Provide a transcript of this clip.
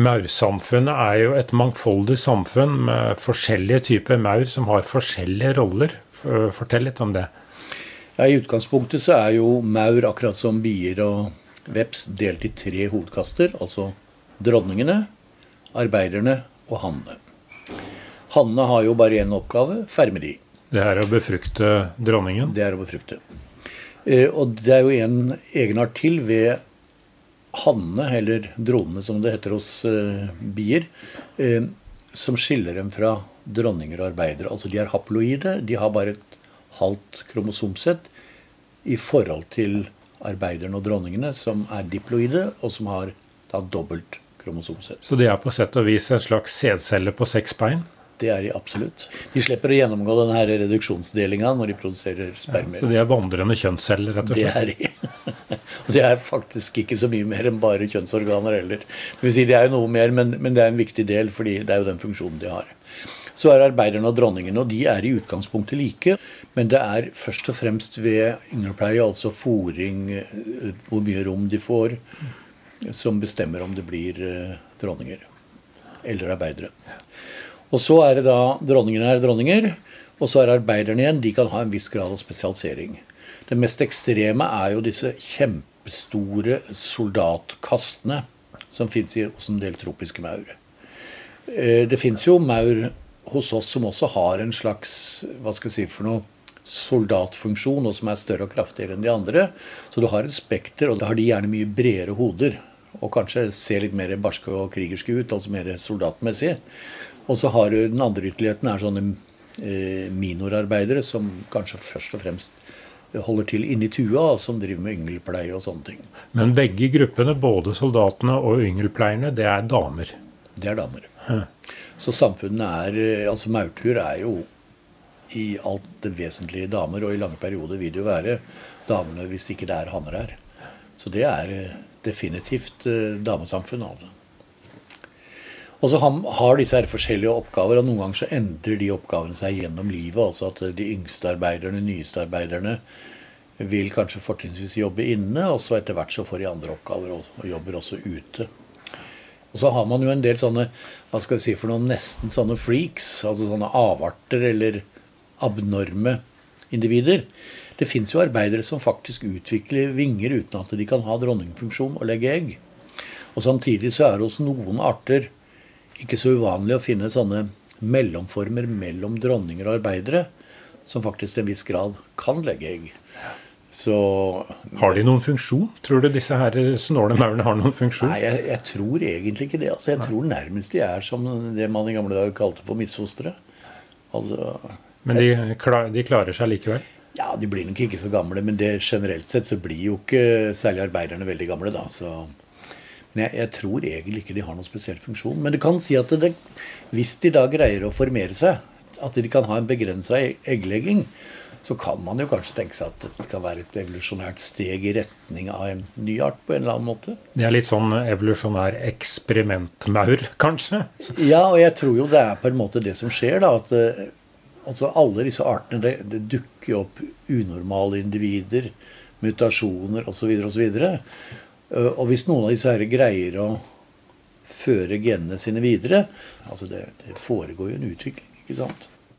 Maursamfunnet er jo et mangfoldig samfunn med forskjellige typer maur som har forskjellige roller. Fortell litt om det. Ja, I utgangspunktet så er jo maur, akkurat som bier og veps, delt i tre hovedkaster. Altså dronningene, arbeiderne og hannene. Hannene har jo bare én oppgave fermeri. de. Det er å befrukte dronningen? Det er å befrukte. Eh, og det er jo en egenart til ved hannene, eller dronene som det heter hos uh, bier, uh, som skiller dem fra dronninger og arbeidere. Altså de er haploide, de har bare et halvt kromosomsett i forhold til arbeiderne og dronningene, som er diploide, og som har da dobbelt kromosomsett. Så de er på sett og vis en slags sædcelle på seks bein? Det er de absolutt. De slipper å gjennomgå denne reduksjonsdelinga når de produserer spermer. Ja, så de er vandrende kjønnsceller, rett og slett? Det er de. Og det er faktisk ikke så mye mer enn bare kjønnsorganer heller. Det vil si, det er jo noe mer, men, men det er en viktig del, fordi det er jo den funksjonen de har. Så er arbeiderne og dronningene, og de er i utgangspunktet like. Men det er først og fremst ved ynglepleie, altså fòring, eh, hvor mye rom de får, som bestemmer om det blir eh, dronninger eller arbeidere. Og så er det da dronningene er dronninger, og så er arbeiderne igjen. De kan ha en viss grad av spesialisering. Det mest ekstreme er jo disse kjempestore soldatkastene som fins hos en del tropiske maur. Eh, det fins jo maur hos oss som også har en slags hva skal jeg si for noe, soldatfunksjon, og som er større og kraftigere enn de andre. Så du har et spekter, og da har de gjerne mye bredere hoder. Og kanskje ser litt mer barske og krigerske ut, altså mer soldatmessig. Og så har du den andre ytterligheten er sånne eh, minorarbeidere som kanskje først og fremst holder til inni tua, som driver med yngelpleie og sånne ting. Men begge gruppene, både soldatene og yngelpleierne, det er damer? Det er damer. Hæ. Så samfunnet er eh, Altså maurtuer er jo i alt det vesentlige damer, og i lange perioder vil det jo være damene hvis ikke det er hanner her. Så det er eh, definitivt damesamfunn, altså. Og så har disse her forskjellige oppgaver, og noen ganger så endrer de oppgavene seg gjennom livet. Altså at de yngste arbeiderne, nyeste arbeiderne, vil kanskje fortrinnsvis jobbe inne, og så etter hvert så får de andre oppgaver og, og jobber også ute. Og så har man jo en del sånne hva skal vi si for noen nesten sånne freaks, altså sånne avarter eller abnorme individer. Det fins jo arbeidere som faktisk utvikler vinger uten at de kan ha dronningfunksjon og legge egg. Og samtidig så er det hos noen arter ikke så uvanlig å finne sånne mellomformer mellom dronninger og arbeidere som faktisk til en viss grad kan legge egg. Så, har de noen funksjon? Tror du disse her snåle maurene har noen funksjon? Nei, jeg, jeg, tror egentlig ikke det. Altså, jeg tror nærmest de er som det man i gamle dager kalte for misfostre. Altså, men de, de, klarer seg likevel? Ja, de blir nok ikke så gamle. Men det, generelt sett så blir jo ikke særlig arbeiderne veldig gamle. da, så... Men jeg, jeg, tror egentlig ikke de har noen spesiell funksjon. Men det kan si at det, hvis de da greier å formere seg, at de kan ha en begrensa e-, egglegging, så kan man jo kanskje tenke seg at det kan være et evolusjonært steg i retning av en ny art på en eller annen måte. Det er litt sånn evolusjonær eksperimentmaur, kanskje? Ja, og jeg tror jo det er på en måte det som skjer, da. At eh, altså alle disse artene, det, det dukker opp unormale individer, mutasjoner osv. osv. Eh, og hvis noen av disse her greier å føre genene sine videre altså det, det foregår jo en utvikling, ikke sant?